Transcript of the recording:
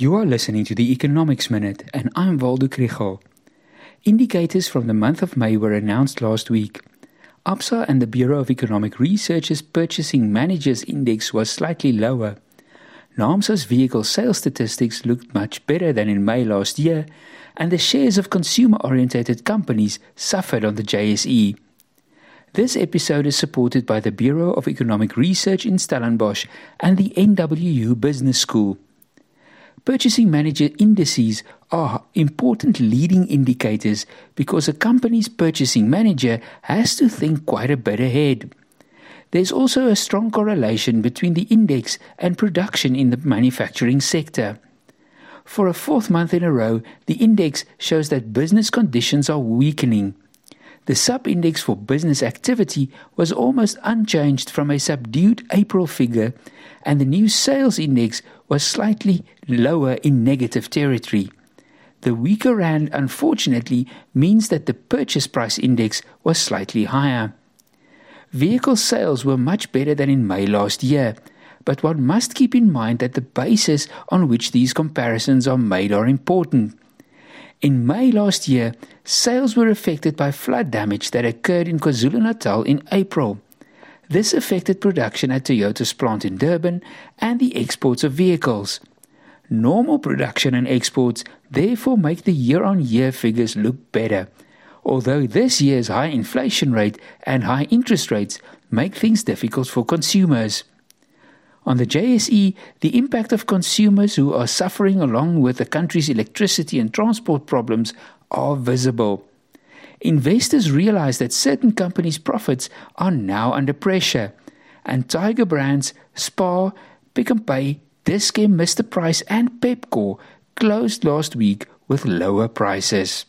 You are listening to the Economics Minute, and I'm Waldo Krugell. Indicators from the month of May were announced last week. ABSA and the Bureau of Economic Research's Purchasing Managers Index was slightly lower. NAAMSA's vehicle sales statistics looked much better than in May last year, and the shares of consumer oriented companies suffered on the JSE. This episode is supported by the Bureau of Economic Research in Stellenbosch and the NWU Business School. Purchasing manager indices are important leading indicators because a company's purchasing manager has to think quite a bit ahead. There's also a strong correlation between the index and production in the manufacturing sector. For a fourth month in a row, the index shows that business conditions are weakening. The sub index for business activity was almost unchanged from a subdued April figure and the new sales index was slightly lower in negative territory. The weaker rand unfortunately means that the purchase price index was slightly higher. Vehicle sales were much better than in May last year, but one must keep in mind that the basis on which these comparisons are made are important. In May last year, sales were affected by flood damage that occurred in KwaZulu-Natal in April. This affected production at Toyota's plant in Durban and the exports of vehicles. Normal production and exports therefore make the year on year figures look better, although this year's high inflation rate and high interest rates make things difficult for consumers. On the JSE, the impact of consumers who are suffering along with the country's electricity and transport problems are visible investors realize that certain companies' profits are now under pressure, and Tiger Brands, Spar, Pick n Pay, Dis-Chem, Mr Price, and Pepkor closed last week with lower prices.